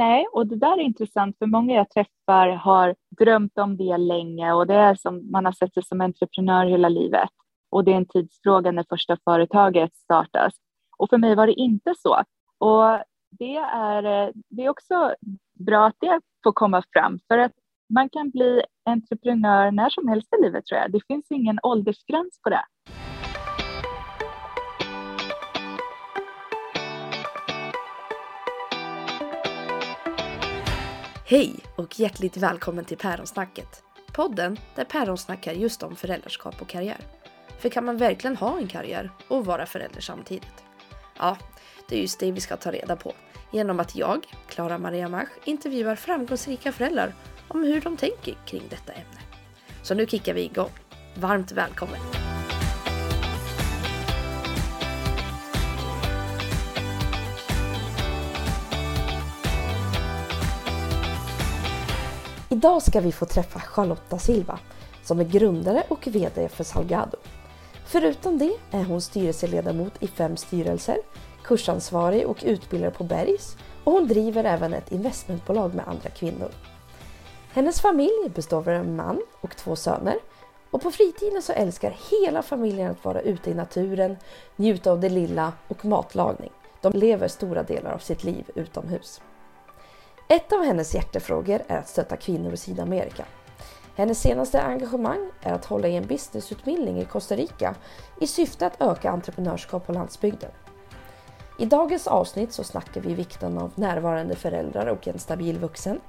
Nej, och det där är intressant för många jag träffar har drömt om det länge och det är som man har sett sig som entreprenör hela livet och det är en tidsfråga när första företaget startas. Och för mig var det inte så. Och det är, eh, det är också bra att det får komma fram för att man kan bli entreprenör när som helst i livet tror jag. Det finns ingen åldersgräns på det. Hej och hjärtligt välkommen till Päronsnacket. Podden där päron snackar just om föräldraskap och karriär. För kan man verkligen ha en karriär och vara förälder samtidigt? Ja, det är just det vi ska ta reda på genom att jag, Klara Maria Mach, intervjuar framgångsrika föräldrar om hur de tänker kring detta ämne. Så nu kickar vi igång. Varmt välkommen! Idag ska vi få träffa Charlotta Silva som är grundare och VD för Salgado. Förutom det är hon styrelseledamot i fem styrelser, kursansvarig och utbildare på Bergs och hon driver även ett investmentbolag med andra kvinnor. Hennes familj består av en man och två söner och på fritiden så älskar hela familjen att vara ute i naturen, njuta av det lilla och matlagning. De lever stora delar av sitt liv utomhus. Ett av hennes hjärtefrågor är att stötta kvinnor i Sydamerika. Hennes senaste engagemang är att hålla i en businessutbildning i Costa Rica i syfte att öka entreprenörskap på landsbygden. I dagens avsnitt så snackar vi vikten av närvarande föräldrar och en stabil vuxen,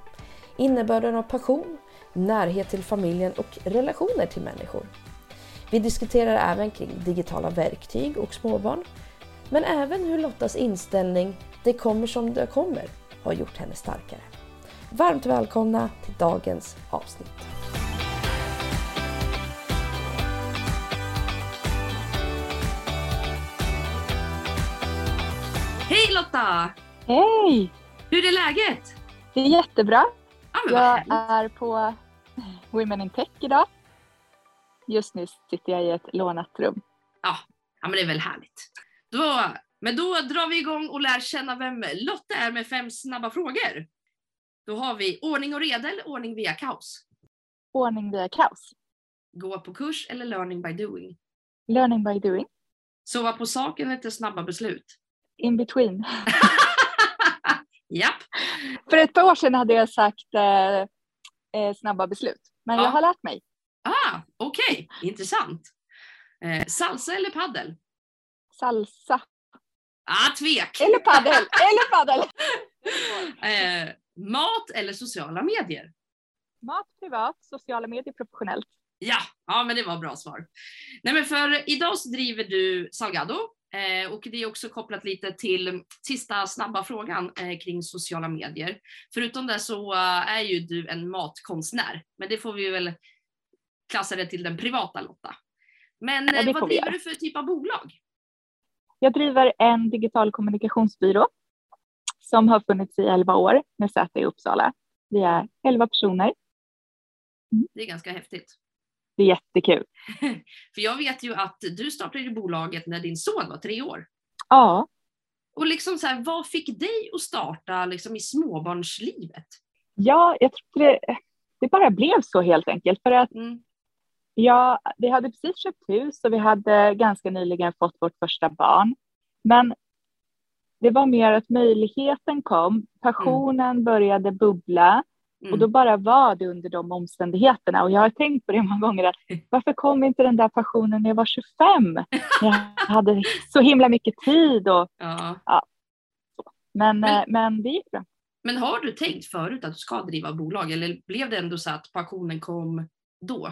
innebörden av passion, närhet till familjen och relationer till människor. Vi diskuterar även kring digitala verktyg och småbarn, men även hur Lottas inställning ”det kommer som det kommer” har gjort henne starkare. Varmt välkomna till dagens avsnitt. Hej Lotta! Hej! Hur är läget? Det är jättebra. Ja, jag är på Women in Tech idag. Just nu sitter jag i ett lånat rum. Ja, ja men det är väl härligt. Då men då drar vi igång och lär känna vem Lotta är med fem snabba frågor. Då har vi ordning och reda eller ordning via kaos? Ordning via kaos. Gå på kurs eller learning by doing? Learning by doing. Sova på saken eller snabba beslut? In between. Japp. För ett par år sedan hade jag sagt eh, eh, snabba beslut, men ja. jag har lärt mig. Ah, Okej, okay. intressant. Eh, salsa eller paddel? Salsa. Ah, tvek. Eller paddel. eller paddel. eh, mat eller sociala medier? Mat privat, sociala medier professionellt. Ja, ja men det var bra svar. Nej men för idag så driver du Salgado eh, och det är också kopplat lite till sista snabba frågan eh, kring sociala medier. Förutom det så uh, är ju du en matkonstnär, men det får vi väl klassa det till den privata Lotta. Men ja, eh, vad driver du för typ av bolag? Jag driver en digital kommunikationsbyrå som har funnits i 11 år med säte i Uppsala. Vi är 11 personer. Mm. Det är ganska häftigt. Det är jättekul. För jag vet ju att du startade bolaget när din son var tre år. Ja. Och liksom så här, vad fick dig att starta liksom i småbarnslivet? Ja, jag tror det, det bara blev så helt enkelt. För att mm. Ja, vi hade precis köpt hus och vi hade ganska nyligen fått vårt första barn. Men det var mer att möjligheten kom, passionen mm. började bubbla mm. och då bara var det under de omständigheterna. Och jag har tänkt på det många gånger, att varför kom inte den där passionen när jag var 25? Jag hade så himla mycket tid och ja. ja men, men, eh, men det gick bra. Men har du tänkt förut att du ska driva bolag eller blev det ändå så att passionen kom då?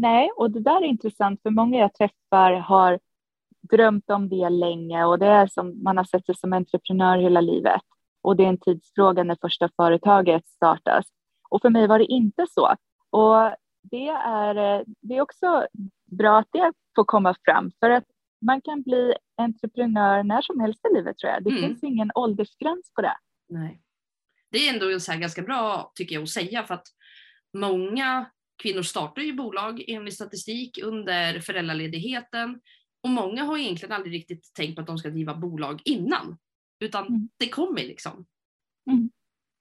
Nej, och det där är intressant för många jag träffar har drömt om det länge och det är som man har sett sig som entreprenör hela livet och det är en tidsfråga när första företaget startas. Och för mig var det inte så. Och det är, det är också bra att det får komma fram för att man kan bli entreprenör när som helst i livet tror jag. Det mm. finns ingen åldersgräns på det. Nej. Det är ändå så ganska bra tycker jag att säga för att många kvinnor startar ju bolag enligt statistik under föräldraledigheten och många har egentligen aldrig riktigt tänkt på att de ska driva bolag innan, utan mm. det kommer liksom. Mm.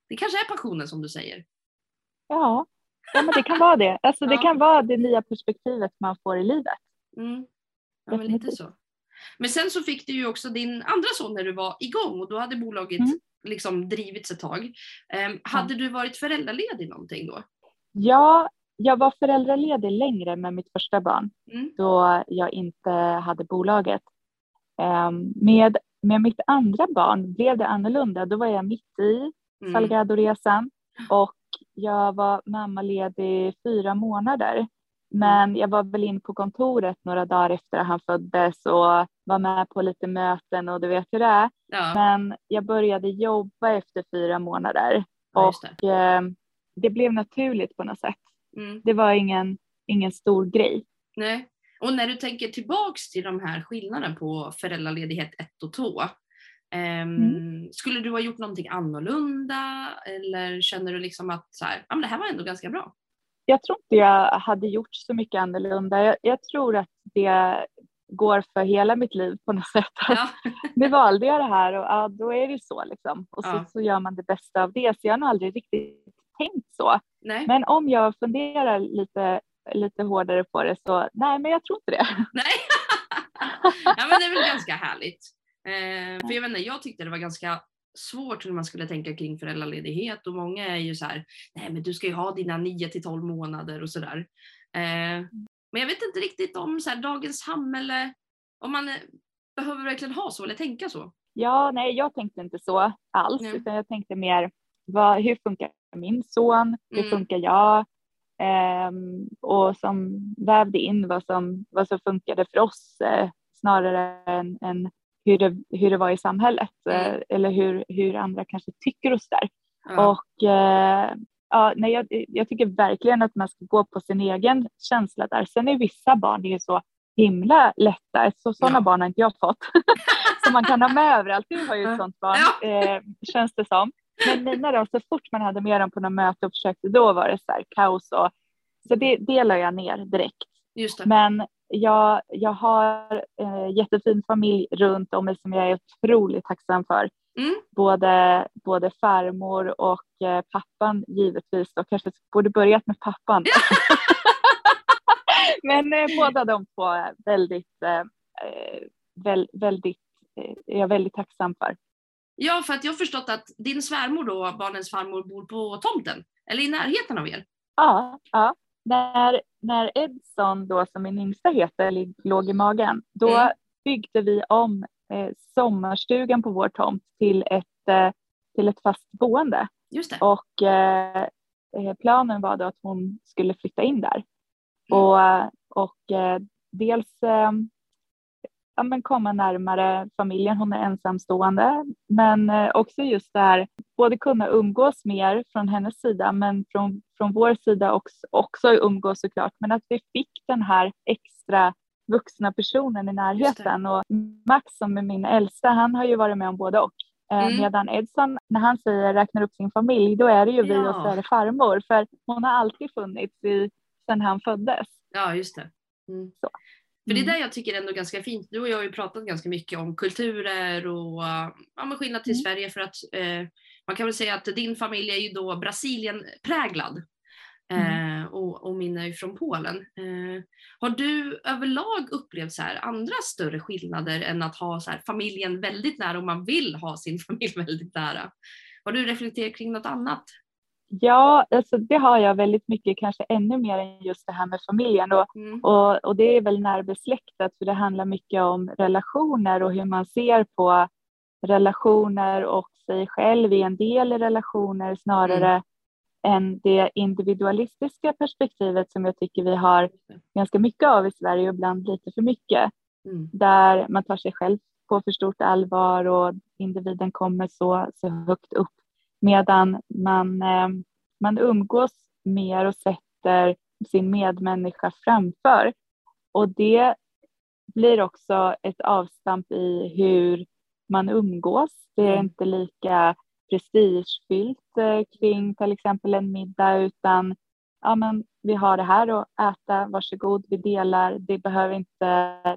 Det kanske är passionen som du säger. Ja, ja men det kan vara det. Alltså, ja. Det kan vara det nya perspektivet man får i livet. Mm. Ja, men lite så. Men sen så fick du ju också din andra son när du var igång och då hade bolaget mm. liksom drivits ett tag. Um, hade du varit föräldraledig någonting då? Ja, jag var föräldraledig längre med mitt första barn mm. då jag inte hade bolaget. Um, med, med mitt andra barn blev det annorlunda. Då var jag mitt i mm. Salgado-resan och jag var mammaledig fyra månader. Men jag var väl in på kontoret några dagar efter att han föddes och var med på lite möten och du vet hur det är. Ja. Men jag började jobba efter fyra månader ja, och det. Eh, det. blev naturligt på något sätt. Mm. Det var ingen, ingen stor grej. Nej. Och när du tänker tillbaks till de här skillnaderna på föräldraledighet 1 och 2. Eh, mm. Skulle du ha gjort någonting annorlunda eller känner du liksom att så här, ja, men det här var ändå ganska bra? jag tror inte jag hade gjort så mycket annorlunda. Jag, jag tror att det går för hela mitt liv på något sätt. Ja. nu valde jag det här och ja, då är det så liksom. Och så, ja. så gör man det bästa av det. Så jag har nog aldrig riktigt tänkt så. Nej. Men om jag funderar lite, lite hårdare på det så nej, men jag tror inte det. Nej, ja, men det är väl ganska härligt. Eh, för jag, vet inte, jag tyckte det var ganska svårt hur man skulle tänka kring föräldraledighet och många är ju så här, nej men du ska ju ha dina 9 till 12 månader och sådär. Eh, men jag vet inte riktigt om så här, dagens samhälle, om man eh, behöver verkligen ha så eller tänka så. Ja, nej jag tänkte inte så alls, mm. utan jag tänkte mer, vad, hur funkar min son, hur mm. funkar jag? Eh, och som vävde in vad som, vad som funkade för oss eh, snarare än, än hur det, hur det var i samhället mm. Eh, eller hur, hur andra kanske tycker och sådär. Mm. Och eh, ja, nej, jag, jag, tycker verkligen att man ska gå på sin egen känsla där. Sen är vissa barn det är så himla lätta, så sådana ja. barn har inte jag fått. som man kan ha med överallt. Du har ju ett sådant barn, ja. känns det som. Men mina då, så fort man hade med dem på något möte och försökte, då var det så här kaos. Och, så det, det la jag ner direkt. Men jag, jag har en jättefin familj runt om mig som jag är otroligt tacksam för. Mm. Både, både farmor och eh, pappan givetvis. Då kanske borde börjat med pappan. Men eh, båda de två är väldigt, eh, eh väl, väldigt, eh, är jag väldigt tacksam för. Ja, för att jag har förstått att din svärmor då, barnens farmor, bor på tomten eller i närheten av er. Ja, ja när, när Edson då som min yngsta heter låg i magen, då mm. byggde vi om eh, sommarstugan på vår tomt till ett, eh, till ett fast boende. Just det. Och eh, eh planen var då att hon skulle flytta in där. Mm. Och, och eh, dels eh, ja, men komma närmare familjen. Hon är ensamstående, men eh, också just det här både kunna umgås mer från hennes sida, men från, från vår sida också, också umgås såklart. Men att vi fick den här extra vuxna personen i närheten och Max som är min äldsta, han har ju varit med om både och. Eh, mm. Medan Edson, när han säger räknar upp sin familj, då är det ju vi ja. och så är det farmor. För hon har alltid funnits i, sedan han föddes. Ja, just det. Mm. För det är mm. det jag tycker är ändå ganska fint. Du och jag har ju pratat ganska mycket om kulturer och ja, skillnad till mm. Sverige för att eh, man kan väl säga att din familj är ju då Brasilien-präglad. Mm. Eh, och, och min är ju från Polen. Eh, har du överlag upplevt så här andra större skillnader än att ha så här familjen väldigt nära och man vill ha sin familj väldigt nära? Har du reflekterat kring något annat? Ja, alltså det har jag väldigt mycket, kanske ännu mer än just det här med familjen. Och, mm. och, och, det är väl närbesläktat för det handlar mycket om relationer och hur man ser på relationer och sig själv i en del i relationer snarare mm. än det individualistiska perspektivet som jag tycker vi har ganska mycket av i Sverige och ibland lite för mycket. Mm. Där man tar sig själv på för stort allvar och individen kommer så, så högt upp medan man, eh, man umgås mer och sätter sin medmänniska framför. Och det blir också ett avstamp i hur man umgås. Det är mm. inte lika prestigefyllt eh, kring till exempel en middag utan ja, men vi har det här att äta, varsågod, vi delar. Det behöver inte,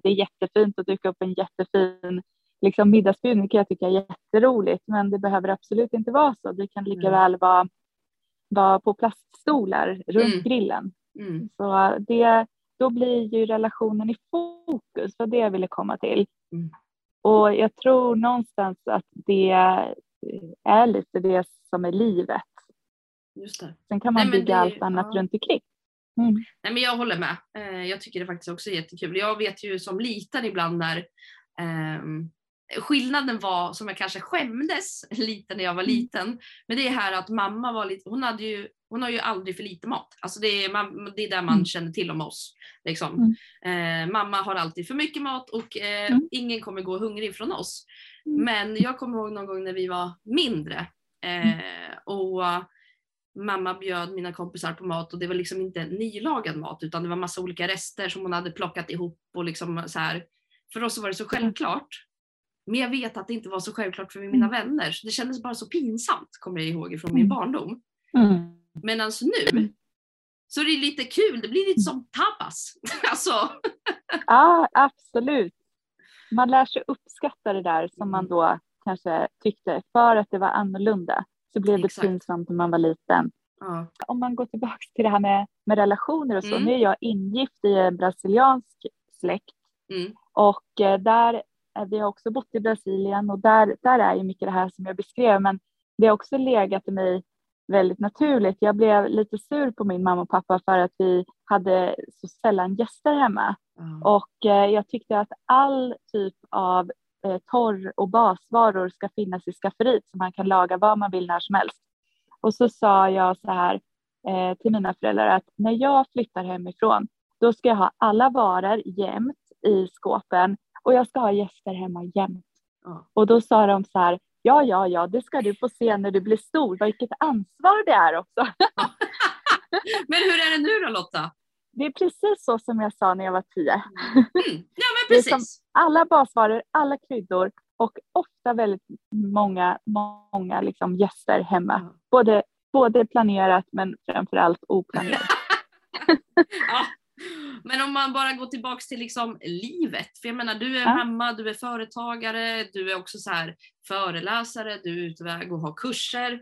det är jättefint att duka upp en jättefin liksom middagsbjudning kan jag tycka är jätteroligt, men det behöver absolut inte vara så. Det kan lika mm. väl vara, vara på plaststolar runt mm. grillen. Mm. Så det, då blir ju relationen i fokus, för det jag ville komma till. Mm. Och jag tror någonstans att det är lite det som är livet. Just det. Sen kan man Nej, bygga det, allt annat ja. runt omkring. Mm. Nej, men jag håller med. Eh, jag tycker det faktiskt också är jättekul. Jag vet ju som liten ibland när eh, skillnaden var som jag kanske skämdes lite när jag var mm. liten. Men det är här att mamma var lite, hon hade ju hon har ju aldrig för lite mat. Alltså det, är, man, det är där man mm. känner till om oss. Liksom. Mm. Eh, mamma har alltid för mycket mat och eh, mm. ingen kommer gå hungrig från oss. Mm. Men jag kommer ihåg någon gång när vi var mindre eh, mm. och mamma bjöd mina kompisar på mat och det var liksom inte nylagad mat utan det var massa olika rester som hon hade plockat ihop och liksom så här. För oss var det så självklart. Men jag vet att det inte var så självklart för mina vänner. Så det kändes bara så pinsamt, kommer jag ihåg från min barndom. Mm. Medan nu så är det lite kul, det blir lite som tapas. alltså. Ja, absolut. Man lär sig uppskatta det där som man mm. då kanske tyckte för att det var annorlunda. Så blev det Exakt. pinsamt när man var liten. Ja. Om man går tillbaka till det här med, med relationer och så. Mm. Nu är jag ingift i en brasiliansk släkt. Mm. Och eh, där, vi har också bott i Brasilien och där, där är ju mycket det här som jag beskrev. Men det har också legat i mig väldigt naturligt. Jag blev lite sur på min mamma och pappa för att vi hade så sällan gäster hemma. Mm. Och eh, jag tyckte att all typ av eh, torr och basvaror ska finnas i skafferiet så man kan laga vad man vill när som helst. Och så sa jag så här eh, till mina föräldrar att när jag flyttar hemifrån då ska jag ha alla varor jämt i skåpen och jag ska ha gäster hemma jämt. Mm. Och då sa de så här, Ja, ja, ja, det ska du få se när du blir stor, vilket ansvar det är också. men hur är det nu då Lotta? Det är precis så som jag sa när jag var tio. Mm. Ja, men precis. alla basvaror, alla kryddor och ofta väldigt många, många liksom gäster hemma. Mm. Både, både planerat men framförallt oplanerat. ja, men om man bara går tillbaks till liksom livet, för jag menar du är ja. mamma, du är företagare, du är också så här föreläsare, du är ute och har kurser.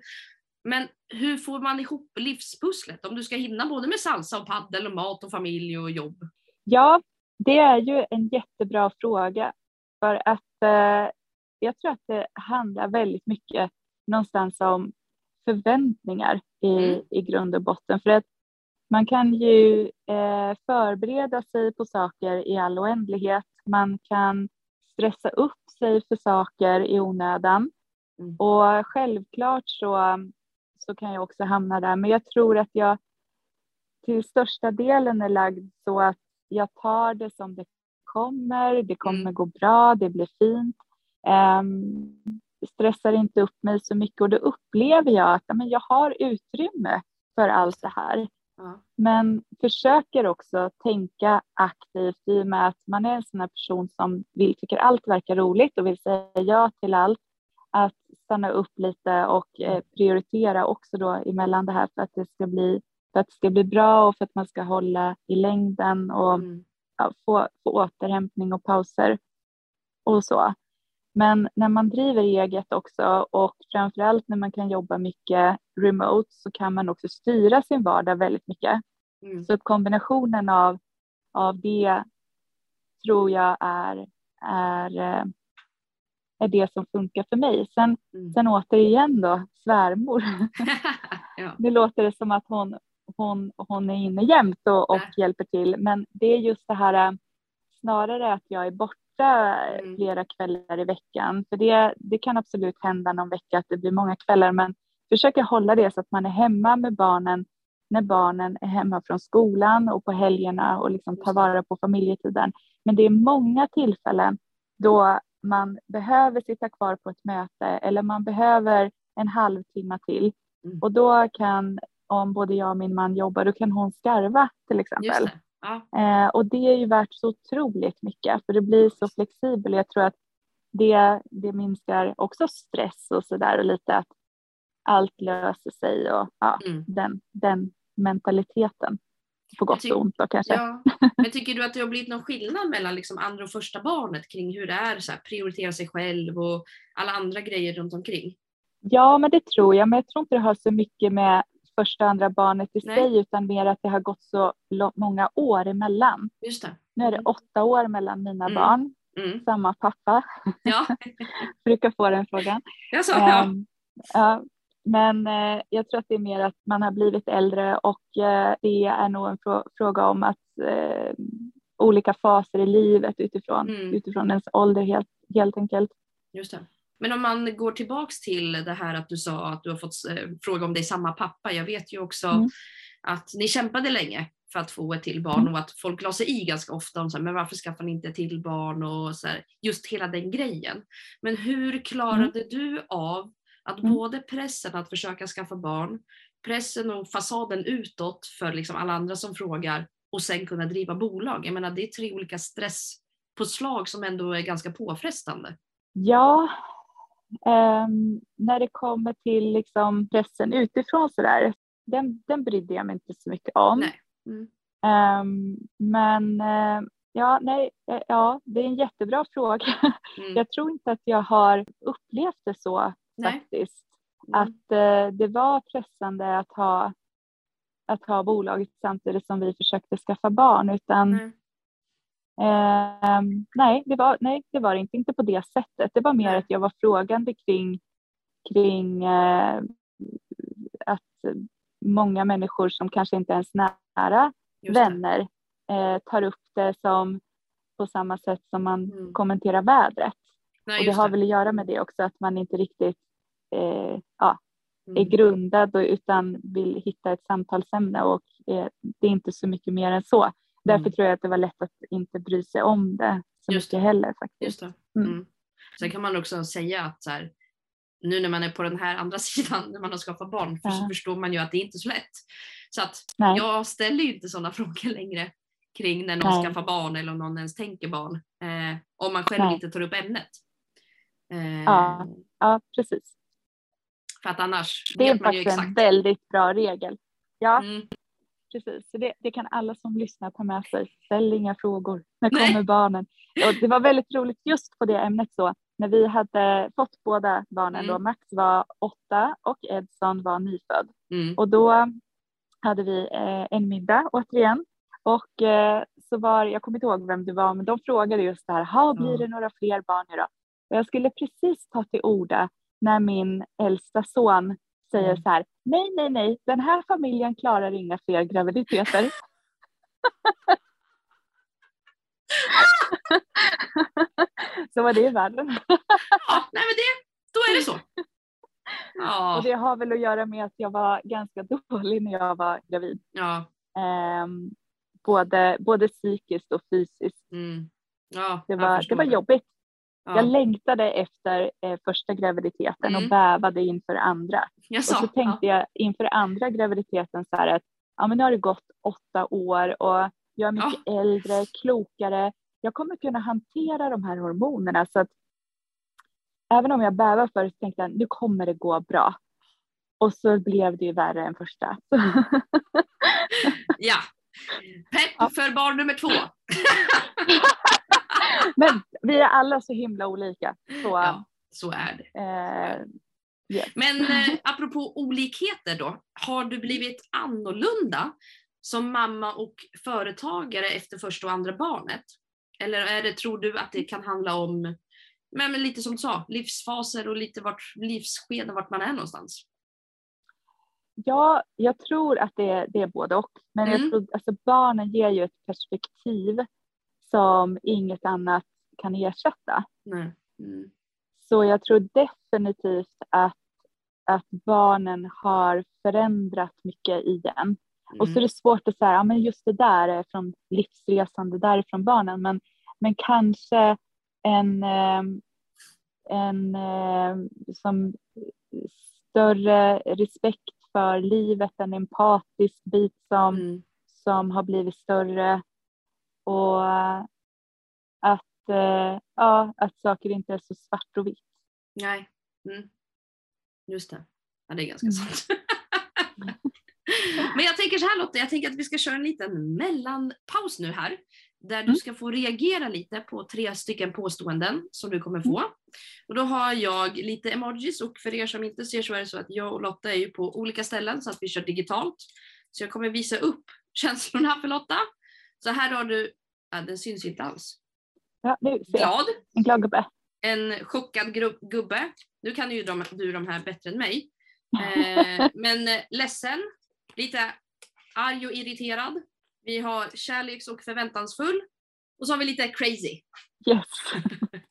Men hur får man ihop livspusslet om du ska hinna både med salsa och paddel och mat och familj och jobb? Ja, det är ju en jättebra fråga för att eh, jag tror att det handlar väldigt mycket någonstans om förväntningar i, mm. i grund och botten. För att man kan ju eh, förbereda sig på saker i all oändlighet. Man kan stressa upp sig för saker i onödan. Mm. Och självklart så, så kan jag också hamna där. Men jag tror att jag till största delen är lagd så att jag tar det som det kommer. Det kommer mm. gå bra, det blir fint. Um, stressar inte upp mig så mycket och då upplever jag att men jag har utrymme för allt det här. Men försöker också tänka aktivt i och med att man är en sån här person som vill, tycker allt verkar roligt och vill säga ja till allt. Att stanna upp lite och eh, prioritera också då emellan det här för att det ska bli, för att det ska bli bra och för att man ska hålla i längden och mm. ja, få, få återhämtning och pauser och så. Men när man driver eget också och framförallt när man kan jobba mycket remote så kan man också styra sin vardag väldigt mycket. Mm. Så kombinationen av, av det tror jag är, är, eh, är det som funkar för mig. Sen, mm. sen återigen då, svärmor. ja. Nu låter det som att hon, hon, hon är inne jämt och, och hjälper till, men det är just det här eh, snarare att jag är borta mm. flera kvällar i veckan. För det, det kan absolut hända någon vecka att det blir många kvällar, men försöka hålla det så att man är hemma med barnen när barnen är hemma från skolan och på helgerna och liksom ta vara på familjetiden. Men det är många tillfällen då man behöver sitta kvar på ett möte eller man behöver en halvtimme till mm. och då kan om både jag och min man jobbar, då kan hon skarva till exempel. Ja. Eh, och det är ju värt så otroligt mycket för det blir så flexibelt. Jag tror att det, det minskar också stress och så där och lite att allt löser sig och ja, mm. den, den mentaliteten. på gott och ont då kanske. Ja. Men tycker du att det har blivit någon skillnad mellan liksom andra och första barnet kring hur det är så här, prioritera sig själv och alla andra grejer runt omkring? Ja, men det tror jag. Men jag tror inte det har så mycket med första och andra barnet i Nej. sig utan mer att det har gått så många år emellan. Just det. Nu är det åtta år mellan mina mm. barn. Mm. Samma pappa. Ja. Brukar få den frågan. Jag sa, ja. Um, ja. Men eh, jag tror att det är mer att man har blivit äldre och eh, det är nog en frå fråga om att eh, olika faser i livet utifrån, mm. utifrån ens ålder helt, helt enkelt. Just det. Men om man går tillbaks till det här att du sa att du har fått eh, fråga om det är samma pappa. Jag vet ju också mm. att ni kämpade länge för att få ett till barn mm. och att folk la sig i ganska ofta om så här, men varför skaffar ni inte till barn och så här, just hela den grejen. Men hur klarade mm. du av att mm. både pressen att försöka skaffa barn, pressen och fasaden utåt för liksom alla andra som frågar och sen kunna driva bolag. Jag menar det är tre olika stresspåslag som ändå är ganska påfrestande. Ja, um, när det kommer till liksom pressen utifrån sådär, den, den brydde jag mig inte så mycket om. Mm. Um, men uh, ja, nej, uh, ja, det är en jättebra fråga. Mm. Jag tror inte att jag har upplevt det så Nej. faktiskt. Mm. Att eh, det var pressande att ha, att ha bolaget samtidigt som vi försökte skaffa barn utan. Eh, nej, det var, nej, det var inte, inte på det sättet. Det var mer att jag var frågande kring, kring eh, att många människor som kanske inte ens nära vänner eh, tar upp det som på samma sätt som man mm. kommenterar vädret. Nej, och det har väl att göra med det också att man inte riktigt eh, ja, är mm. grundad och, utan vill hitta ett samtalsämne och eh, det är inte så mycket mer än så. Därför mm. tror jag att det var lätt att inte bry sig om det så Just mycket det. heller faktiskt. Mm. Mm. Sen kan man också säga att så här, nu när man är på den här andra sidan, när man har skaffat barn, ja. så förstår man ju att det är inte är så lätt. Så att Nej. jag ställer ju inte sådana frågor längre kring när någon Nej. skaffar barn eller om någon ens tänker barn. Eh, om man själv Nej. inte tar upp ämnet. Eh, ja. ja, precis. För att annars det vet man ju exakt. Det är en väldigt bra regel. Ja, mm. Precis. Så det, det, kan alla som lyssnar ta med sig. Ställ inga frågor. När kommer Nej. barnen? Och det var väldigt roligt just på det ämnet så. När vi hade fått båda barnen mm. då. Max var åtta och Edson var nyfödd. Mm. Och då hade vi eh, en middag återigen. Och eh, så var, jag kommer inte ihåg vem det var, men de frågade just det här, blir det några fler barn nu då? Och jag skulle precis ta till orda när min äldsta son säger mm. så här, nej, nej, nej, den här familjen klarar inga fler graviditeter. så var det i världen. ja, nej men det, då är det så. Ja. Och det har väl att göra med att jag var ganska dålig när jag var gravid. Ja. Um, både, både psykiskt och fysiskt. Mm. Ja, det, var, det var jobbigt. Ja. Jag längtade efter eh, första graviditeten mm. och bävade inför andra. och så tänkte ja. jag inför andra graviditeten så här att ja, men nu har det gått åtta år och jag är mycket ja. äldre, klokare. Jag kommer kunna hantera de här hormonerna så att även om jag bävar för det så tänkte jag nu kommer det gå bra. Och så blev det ju värre än första. ja, pepp för barn nummer två. Men vi är alla så himla olika. Så, ja, så är det. Eh, yes. Men eh, apropå olikheter då, har du blivit annorlunda som mamma och företagare efter första och andra barnet? Eller är det, tror du att det kan handla om, men, men lite som du sa, livsfaser och lite vart, livsskeden, vart man är någonstans? Ja, jag tror att det, det är både och. Men mm. jag tror, alltså barnen ger ju ett perspektiv som inget annat kan ersätta. Mm. Så jag tror definitivt att, att barnen har förändrat mycket i en. Mm. Och så är det svårt att säga, ja men just det där är från livsresan, det där är från barnen. Men, men kanske en, eh, en eh, som större respekt för livet, en empatisk bit som, mm. som har blivit större och att, eh, ja, att saker inte är så svart och vitt. Nej, mm. just det. Ja, det är ganska mm. sant. Men jag tänker så här Lotta, jag tänker att vi ska köra en liten mellanpaus nu här. Där du mm. ska få reagera lite på tre stycken påståenden som du kommer få. Och då har jag lite emojis och för er som inte ser så är det så att jag och Lotta är ju på olika ställen så att vi kör digitalt. Så jag kommer visa upp känslorna för Lotta. Så här har du, ja, den syns inte alls. Ja, nu ser Glad. En glad gubbe. En chockad gubbe. Nu kan ju de, du de här bättre än mig. Eh, men ledsen, lite arg och irriterad. Vi har kärleks och förväntansfull. Och så har vi lite crazy. Yes.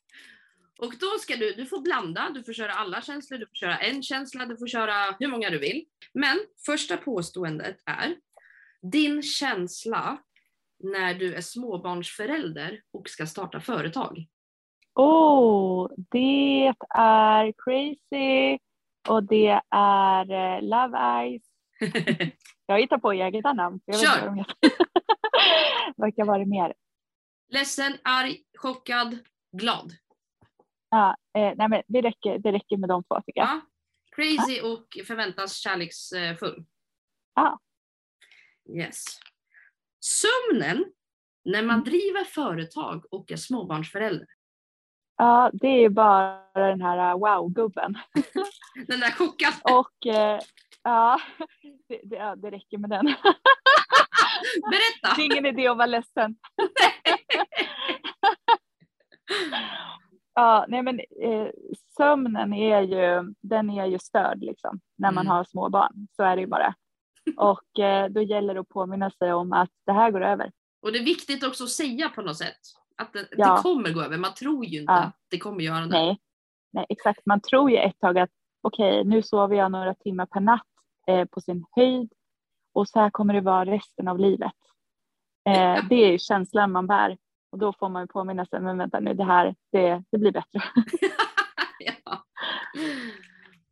och då ska du, du får blanda, du får köra alla känslor, du får köra en känsla, du får köra hur många du vill. Men första påståendet är, din känsla när du är småbarnsförälder och ska starta företag? Oh, det är crazy och det är eh, Love Eyes. jag hittar på egna namn. Jag Kör! Vad kan vara mer? Ledsen, arg, chockad, glad. Ja, eh, nej men det, räcker, det räcker med de två tycker jag. Ja. Crazy ja. och förväntas kärleksfull. Ja. Yes. Sömnen när man mm. driver företag och är småbarnsförälder. Ja, det är bara den här wow-gubben. Den där chockade. Och eh, ja, det, det, ja, det räcker med den. Berätta! Det är ingen idé att vara ledsen. ja, nej men eh, sömnen är ju, den är ju störd liksom när man mm. har små barn. Så är det ju bara. Och eh, då gäller det att påminna sig om att det här går över. Och det är viktigt också att säga på något sätt att det, ja. det kommer gå över. Man tror ju inte ja. att det kommer göra det. Nej. Nej, exakt. Man tror ju ett tag att okej, okay, nu sover jag några timmar per natt eh, på sin höjd och så här kommer det vara resten av livet. Eh, det är ju känslan man bär och då får man ju påminna sig, men vänta nu, det här, det, det blir bättre. ja.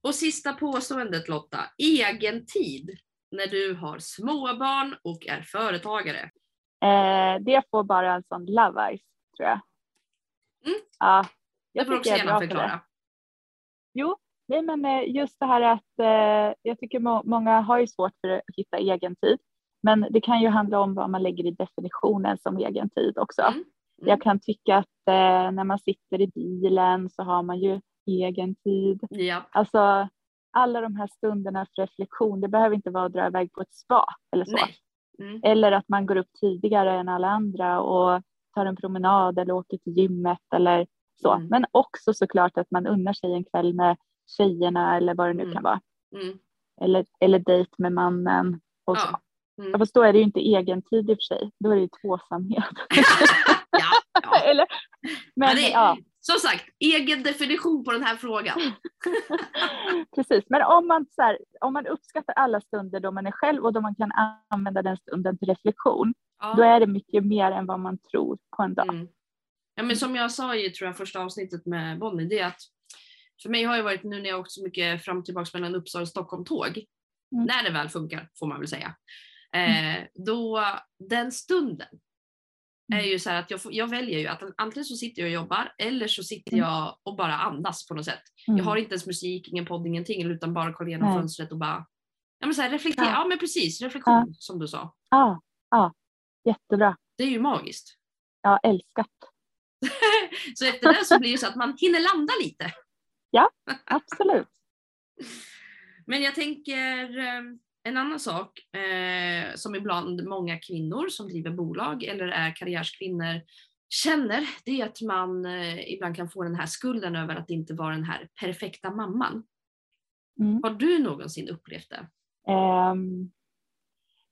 Och sista påståendet Lotta, egen tid när du har småbarn och är företagare? Eh, det får bara en sån love eyes tror jag. Mm. Ja, jag det får också gärna förklara. Jo, nej men eh, just det här att eh, jag tycker må många har ju svårt för att hitta egen tid. Men det kan ju handla om vad man lägger i definitionen som egen tid också. Mm. Mm. Jag kan tycka att eh, när man sitter i bilen så har man ju egen tid. Ja. Alltså alla de här stunderna för reflektion, det behöver inte vara att dra iväg på ett spa eller så. Mm. Eller att man går upp tidigare än alla andra och tar en promenad eller åker till gymmet eller så. Mm. Men också såklart att man unnar sig en kväll med tjejerna eller vad det nu mm. kan vara. Mm. Eller, eller dejt med mannen och så. Ja. Mm. Fast då är det ju inte egen tid i och för sig, då är det ju tvåsamhet. ja, ja. eller, men, ja, det, ja. Som sagt, egen definition på den här frågan. Precis, men om man, så här, om man uppskattar alla stunder då man är själv och då man kan använda den stunden till reflektion, ja. då är det mycket mer än vad man tror på en dag. Mm. Ja, men som jag sa i tror jag, första avsnittet med Bonnie, det är att för mig har det varit nu när jag åkt så mycket fram och tillbaka mellan Uppsala och Stockholm tåg, mm. när det väl funkar får man väl säga, eh, mm. då den stunden är mm. ju så att jag, får, jag väljer ju att antingen så sitter jag och jobbar eller så sitter mm. jag och bara andas på något sätt. Mm. Jag har inte ens musik, ingen podd, ingenting utan bara kollar igenom Nej. fönstret och bara ja, men så här, reflektera. Ja. ja men precis, reflektion ja. som du sa. Ja, ja, jättebra. Det är ju magiskt. Ja, älskat. så efter det så blir det så att man hinner landa lite. Ja, absolut. men jag tänker ehm, en annan sak eh, som ibland många kvinnor som driver bolag eller är karriärskvinnor känner, det är att man eh, ibland kan få den här skulden över att inte vara den här perfekta mamman. Mm. Har du någonsin upplevt det? Um,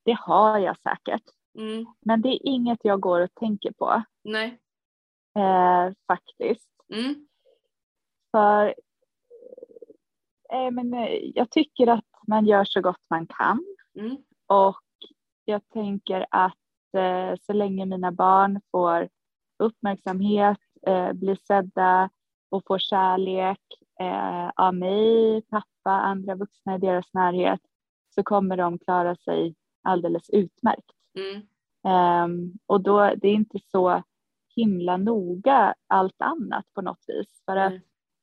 det har jag säkert. Mm. Men det är inget jag går och tänker på. Nej. Eh, faktiskt. Mm. För men, eh, jag tycker att man gör så gott man kan. Mm. Och jag tänker att eh, så länge mina barn får uppmärksamhet, eh, blir sedda och får kärlek eh, av mig, pappa, andra vuxna i deras närhet så kommer de klara sig alldeles utmärkt. Mm. Um, och då det är inte så himla noga allt annat på något vis för att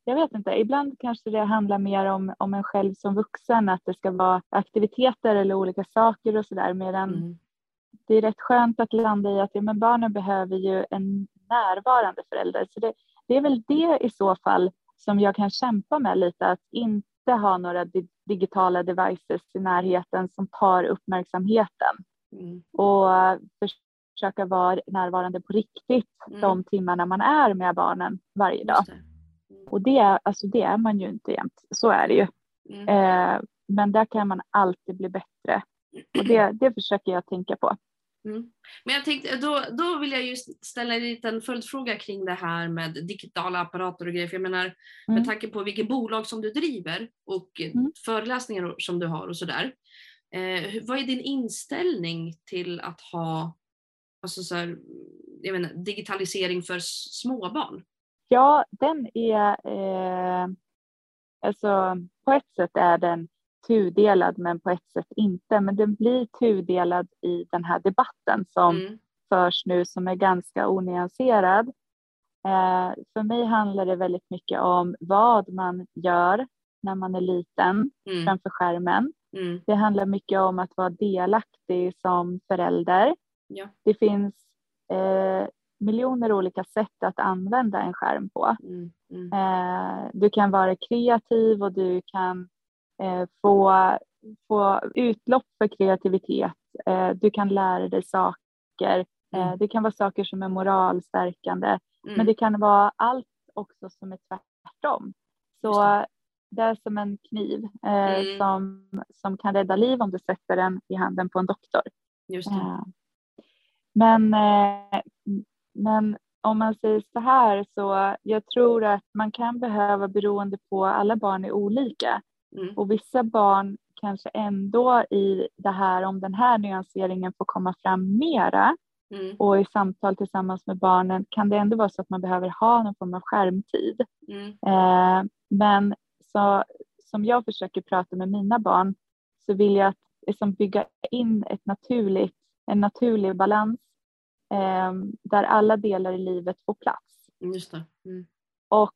jag vet inte, ibland kanske det handlar mer om, om en själv som vuxen, att det ska vara aktiviteter eller olika saker och sådär medan mm. det är rätt skönt att landa i att ja, men barnen behöver ju en närvarande förälder. Så det, det är väl det i så fall som jag kan kämpa med lite, att inte ha några di digitala devices i närheten som tar uppmärksamheten. Mm. Och försöka vara närvarande på riktigt mm. de timmarna man är med barnen varje dag. Och det, alltså det är man ju inte jämt, så är det ju. Mm. Eh, men där kan man alltid bli bättre. Och det, det försöker jag tänka på. Mm. Men jag tänkte, då, då vill jag just ställa en liten följdfråga kring det här med digitala apparater och grejer. För jag menar, mm. med tanke på vilket bolag som du driver och mm. föreläsningar som du har och sådär. Eh, vad är din inställning till att ha alltså så här, jag menar, digitalisering för småbarn? Ja, den är, eh, alltså på ett sätt är den tudelad men på ett sätt inte. Men den blir tudelad i den här debatten som mm. förs nu som är ganska onyanserad. Eh, för mig handlar det väldigt mycket om vad man gör när man är liten mm. framför skärmen. Mm. Det handlar mycket om att vara delaktig som förälder. Ja. Det finns eh, miljoner olika sätt att använda en skärm på. Mm. Mm. Eh, du kan vara kreativ och du kan eh, få, få utlopp för kreativitet. Eh, du kan lära dig saker. Eh, mm. det kan vara saker som är moralstärkande. Mm. Men det kan vara allt också som är tvärtom. Så det. det. är som en kniv eh, mm. som, som kan rädda liv om du sätter den i handen på en doktor. Men, men om man säger så här så jag tror att man kan behöva beroende på alla barn är olika. Mm. Och vissa barn kanske ändå i det här, om den här nyanseringen får komma fram mera mm. och i samtal tillsammans med barnen kan det ändå vara så att man behöver ha någon form av skärmtid. Mm. Eh, men så, som jag försöker prata med mina barn så vill jag att, liksom bygga in ett naturligt, en naturlig balans där alla delar i livet får plats. Just mm. Och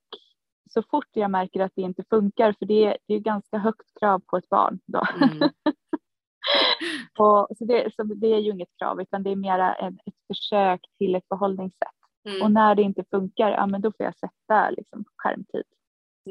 så fort jag märker att det inte funkar, för det är, det är ganska högt krav på ett barn då. Mm. och, så, det, så det är ju inget krav utan det är mera ett, ett försök till ett förhållningssätt. Mm. Och när det inte funkar, ja men då får jag sätta liksom, skärmtid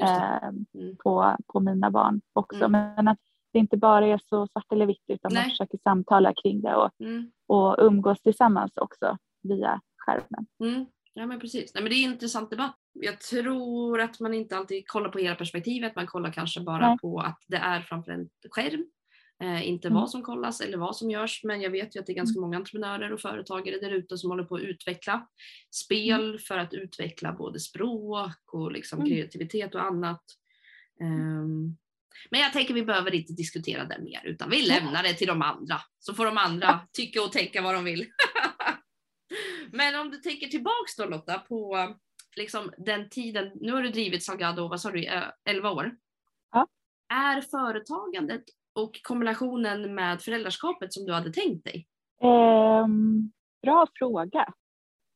eh, mm. på, på mina barn också. Mm. Men att det inte bara är så svart eller vitt utan Nej. man försöker samtala kring det och, mm. och umgås tillsammans också via skärmen. Mm. Ja men precis. Nej, men det är en intressant debatt. Jag tror att man inte alltid kollar på hela perspektivet. Man kollar kanske bara Nej. på att det är framför en skärm. Eh, inte mm. vad som kollas eller vad som görs. Men jag vet ju att det är ganska mm. många entreprenörer och företagare där ute som håller på att utveckla spel mm. för att utveckla både språk och liksom mm. kreativitet och annat. Um, men jag tänker vi behöver inte diskutera det mer utan vi lämnar det till de andra. Så får de andra tycka och tänka vad de vill. Men om du tänker tillbaks då Lotta på liksom den tiden, nu har du drivit Salgado, vad sa du, 11 år? Ja. Är företagandet och kombinationen med föräldraskapet som du hade tänkt dig? Eh, bra fråga.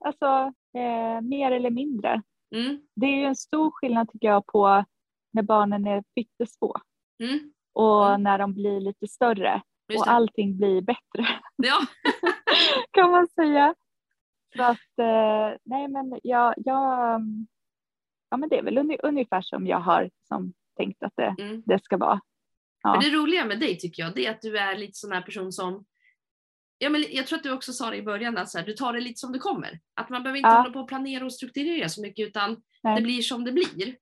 Alltså eh, mer eller mindre. Mm. Det är ju en stor skillnad tycker jag på när barnen är pyttesmå mm. och när de blir lite större och allting blir bättre. Ja. kan man säga. Så att eh, nej men jag, jag, ja men det är väl ungefär som jag har som tänkt att det, mm. det ska vara. Ja. Men det roliga med dig tycker jag det är att du är lite sån här person som Ja, men jag tror att du också sa det i början, att så här, du tar det lite som det kommer. Att man behöver inte ja. hålla på och planera och strukturera så mycket utan Nej. det blir som det blir.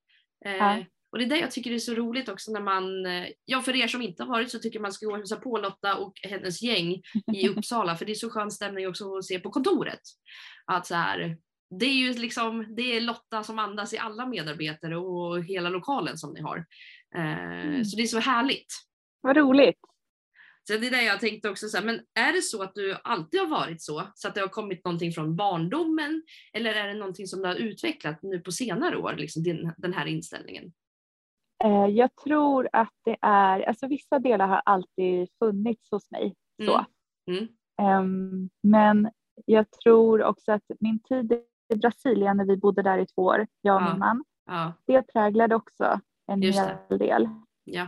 Eh, ja. Och det är det jag tycker är så roligt också när man, eh, ja för er som inte har varit så tycker man ska gå och hälsa på Lotta och hennes gäng i Uppsala för det är så skön stämning också att se på kontoret. Att så här, det är ju liksom, det är Lotta som andas i alla medarbetare och hela lokalen som ni har. Eh, mm. Så det är så härligt. Vad roligt. Så det är det jag tänkte också, så här, men är det så att du alltid har varit så, så att det har kommit någonting från barndomen, eller är det någonting som du har utvecklat nu på senare år, liksom din, den här inställningen? Eh, jag tror att det är, alltså vissa delar har alltid funnits hos mig. Så. Mm. Mm. Um, men jag tror också att min tid i Brasilien när vi bodde där i två år, jag och ja. min man, Ja. Det präglade också en Just hel del. Ja.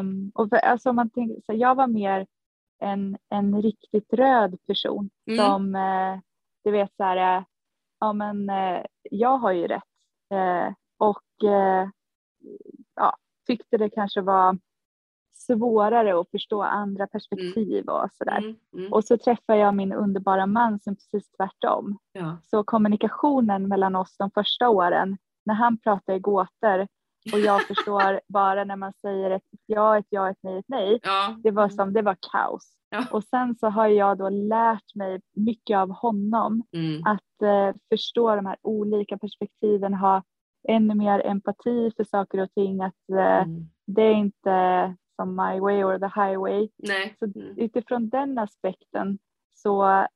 Um, och för, alltså, man tänker, så jag var mer en, en riktigt röd person Mm. som, eh, du vet så här, eh, ja men eh, jag har ju rätt. Eh, och eh, tyckte det kanske var svårare att förstå andra perspektiv och sådär. Mm. Mm. Och så träffade jag min underbara man som precis tvärtom. Ja. Så kommunikationen mellan oss de första åren, när han pratar i gåtor och jag förstår bara när man säger ett ja, ett ja, ett nej, ett nej. Ja. Det var som, det var kaos. Ja. Och sen så har jag då lärt mig mycket av honom Mm. att eh, förstå de här olika perspektiven, ha ännu mer empati för saker och ting, att eh, Mm. det är inte som my way or the highway. Nej. Så Mm. utifrån den aspekten så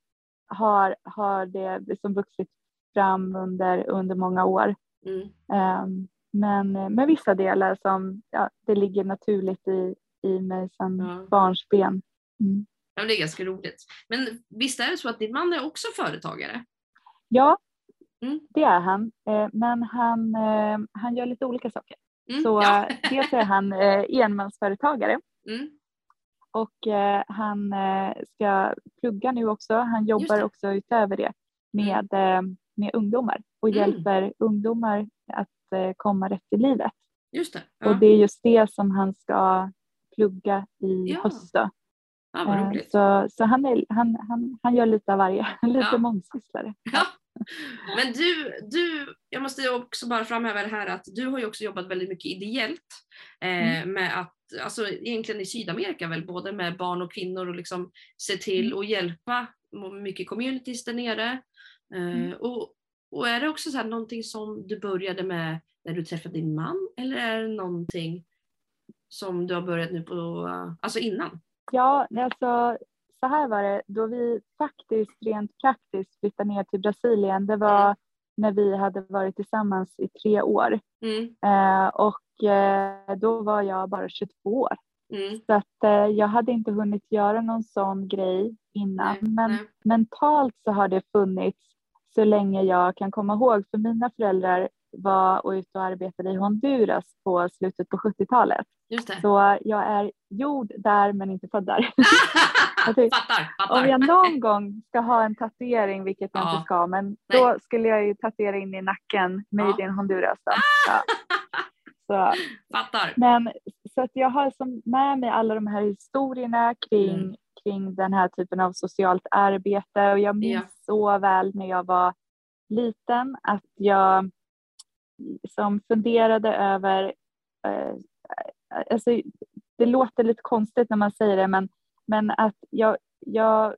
har, har det liksom vuxit fram under, under många år. Mm. Ehm, men med vissa delar som ja, det ligger naturligt i, i mig sedan Ja. barnsben. Mm. Ja, det är ganska roligt. Men visst är det så att din man är också företagare? Ja, Mm. det är han. Eh, men han, eh, han gör lite olika saker. Mm. Så ja. eh, dels är han enmansföretagare Mm. och han ska plugga nu också. Han jobbar. Mm. också utöver det med, eh, med ungdomar och Mm. hjälper ungdomar att komma rätt i livet. Just det. Ja. Och det är just det som han ska plugga i Ja, höst. Då. ja. Så, så han, är, han, han, han gör lite av varje, lite Ja. mångsysslare. Ja. Men du, du, jag måste också bara framhäva det här att du har ju också jobbat väldigt mycket ideellt eh, Mm. med att, alltså egentligen i Sydamerika väl, både med barn och kvinnor och liksom se till Mm. och hjälpa mycket communities där nere. Eh, Mm. och, och är det också så här någonting som du började med när du träffade din man eller är det någonting som du har börjat nu på, alltså innan? Ja, alltså så här var det. Då vi faktiskt rent praktiskt flyttade ner till Brasilien, det var Mm. när vi hade varit tillsammans i tre år. Mm, Eh, och eh, då var jag bara 22 år. mm, Så att eh, jag hade inte hunnit göra någon sån grej innan. Men mentalt så har det funnits så länge jag kan komma ihåg. För mina föräldrar var och ute och arbetade i Honduras på slutet på 70-talet. just det. Så jag är gjord där men inte född där. tycker- fattar, Om fattar. jag någon gång ska ha en tatuering, vilket jag Ja. inte ska, men Nej. då skulle jag ju tatuera in i nacken Made Ja. in Honduras. Då. Ja. Så, Fattar. men så att jag har som med mig alla de här historierna kring, Mm. kring den här typen av socialt arbete och jag minns Ja. så väl när jag var liten att jag som funderade över, eh, alltså det låter lite konstigt när man säger det men, men att jag, jag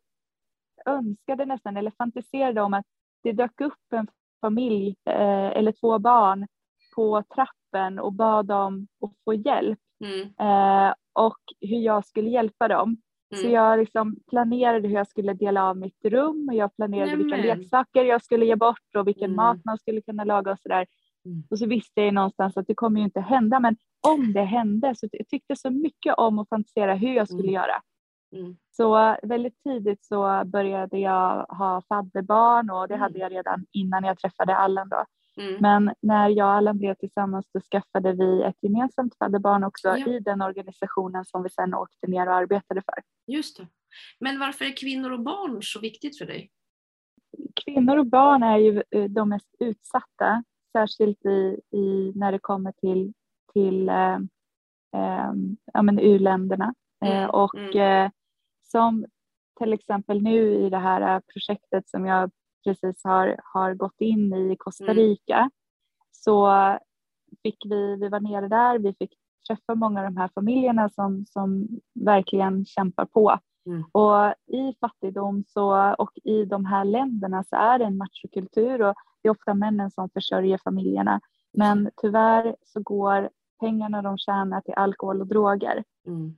önskade nästan eller fantiserade om att det dök upp en familj eh, eller två barn på trappen och bad dem att få hjälp Mm, eh, och hur jag skulle hjälpa dem. Så mm. jag liksom planerade hur jag skulle dela av mitt rum och jag planerade vilka Nämen. leksaker jag skulle ge bort och vilken Mm. mat man skulle kunna laga och sådär. Mm. Och så visste jag någonstans att det kommer ju inte hända men om det hände så jag tyckte så mycket om att fantisera hur jag skulle Mm. göra. Mm. Så eh, väldigt tidigt så började jag ha fadderbarn och det Mm. hade jag redan innan jag träffade Allan då. Mm. Men när jag och Allan blev tillsammans så skaffade vi ett gemensamt fadderbarn också Ja. i den organisationen som vi sen åkte ner och arbetade för. Just det. Men varför är kvinnor och barn så viktigt för dig? Kvinnor och barn är ju eh, de mest utsatta, särskilt i, i när det kommer till, till eh, eh, ja, men u-länderna. Eh, Mm, och mm. eh, som till exempel nu i det här eh, projektet som jag precis har, har gått in i Costa Mm. Rica så fick vi, vi var nere där, vi fick träffa många av de här familjerna som, som verkligen kämpar på. Mm. Och i fattigdom så, och i de här länderna så är det en machokultur och det är ofta männen som försörjer familjerna. Men tyvärr så går pengarna de tjänar till alkohol och droger. Mm.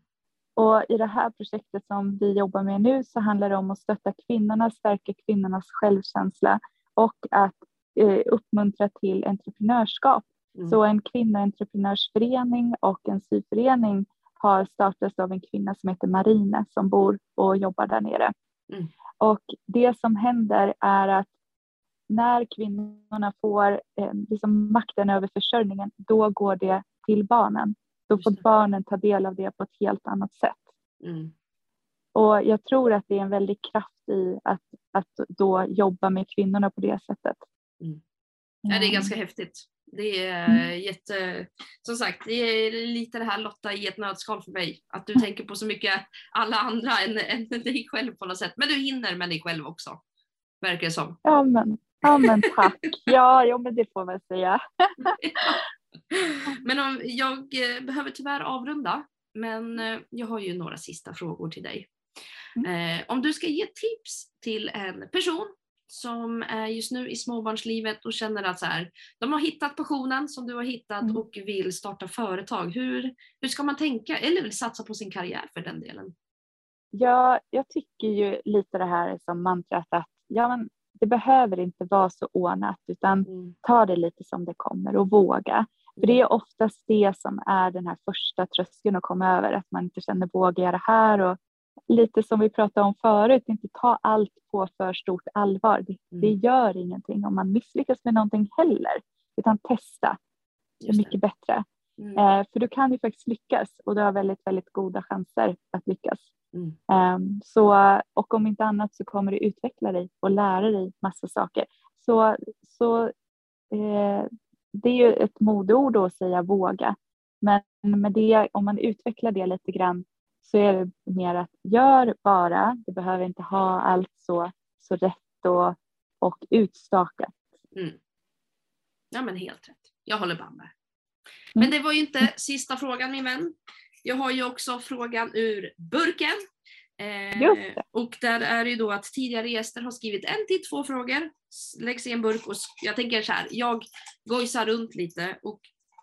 Och i det här projektet som vi jobbar med nu så handlar det om att stötta kvinnorna, stärka kvinnornas självkänsla och att eh, uppmuntra till entreprenörskap. Mm. Så en kvinnoentreprenörsförening och en syförening har startats av en kvinna som heter Marine som bor och jobbar där nere. Mm. Och det som händer är att när kvinnorna får eh, liksom makten över försörjningen, då går det till barnen. Då får barnen ta del av det på ett helt annat sätt. Mm. Och jag tror att det är en väldig kraft i att, att då jobba med kvinnorna på det sättet. Mm. Ja, det är ganska häftigt. Det är mm. jätte, som sagt, det är lite det här Lotta i ett nötskal för mig. Att du mm. tänker på så mycket alla andra än, än dig själv på något sätt. Men du hinner med dig själv också. Verkar det som. Ja men, ja, men tack. Ja, jo, men det får man säga. Men om, jag eh, behöver tyvärr avrunda. Men eh, jag har ju några sista frågor till dig. Mm. Eh, om du ska ge tips till en person som är just nu i småbarnslivet och känner att så här, de har hittat passionen som du har hittat mm. och vill starta företag. Hur, hur ska man tänka? Eller vill satsa på sin karriär för den delen? Ja, jag tycker ju lite det här som mantrat att ja, men det behöver inte vara så ordnat utan mm. ta det lite som det kommer och våga. För det är mm. oftast det som är den här första tröskeln att komma över, att man inte känner vågar jag det här och lite som vi pratade om förut, inte ta allt på för stort allvar. Det, mm. det gör ingenting om man misslyckas med någonting heller, utan testa. Det är mycket bättre. Mm. Eh, för du kan ju faktiskt lyckas och du har väldigt, väldigt goda chanser att lyckas. Mm. Um, så, och om inte annat så kommer du utveckla dig och lära dig massa saker. Så, så eh, det är ju ett modeord att säga våga. Men med det, om man utvecklar det lite grann så är det mer att gör bara. Du behöver inte ha allt så, så rätt och, och utstakat. Mm. Ja men helt rätt. Jag håller bara med. Men mm. det var ju inte sista frågan min vän. Jag har ju också frågan ur burken. Eh, och där är det ju då att tidigare gäster har skrivit en till två frågor, läggs i en burk och jag tänker så här, jag gojsar runt lite och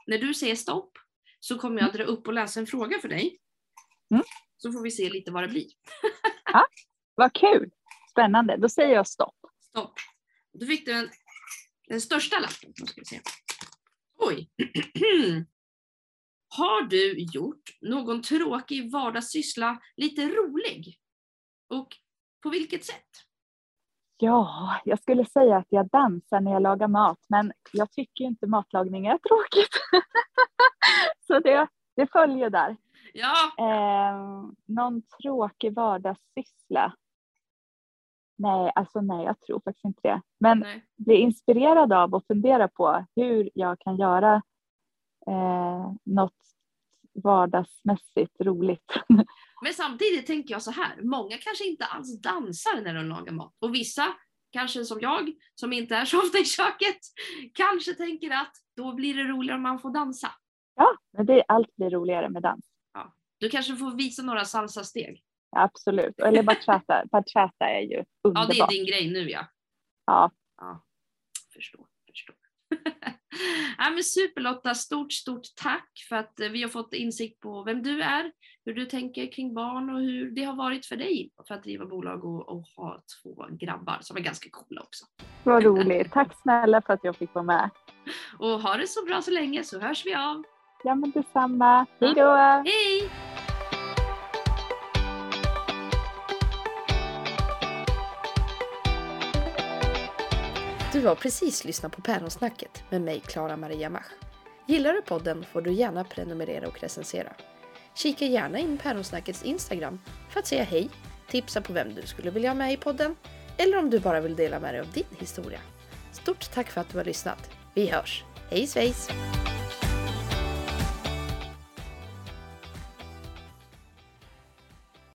när du säger stopp så kommer jag dra upp och läsa en fråga för dig. Mm. Så får vi se lite vad det blir. ja, vad kul! Spännande. Då säger jag stopp. Stopp. Då fick du en, den största lappen. Då ska vi se. Oj! Har du gjort någon tråkig vardagssyssla lite rolig? Och på vilket sätt? Ja, jag skulle säga att jag dansar när jag lagar mat, men jag tycker inte matlagning är tråkigt. Så det, det följer där. Ja. Eh, någon tråkig vardagssyssla? Nej, alltså nej, jag tror faktiskt inte det. Men nej. bli inspirerad av och fundera på hur jag kan göra eh, något vardagsmässigt roligt. Men samtidigt tänker jag så här, många kanske inte alls dansar när de lagar mat och vissa, kanske som jag, som inte är så ofta i köket, kanske tänker att då blir det roligare om man får dansa. Ja, men det, allt blir roligare med dans. Du kanske får visa några salsa-steg. Absolut, eller bachata. bachata är ju underbart. Ja, det är din grej nu ja. Ja. ja. Förstår, förstår. ja, men super Lotta, stort, stort tack för att eh, vi har fått insikt på vem du är, hur du tänker kring barn och hur det har varit för dig för att driva bolag och, och ha två grabbar som är ganska coola också. Vad roligt. Tack snälla för att jag fick vara med. Och ha det så bra så länge så hörs vi av. Ja men detsamma. Hej då! Hej! Du har precis lyssnat på Päronsnacket med mig, Klara Maria Mach. Gillar du podden får du gärna prenumerera och recensera. Kika gärna in Päronsnackets Instagram för att säga hej, tipsa på vem du skulle vilja ha med i podden eller om du bara vill dela med dig av din historia. Stort tack för att du har lyssnat. Vi hörs. Hej svejs!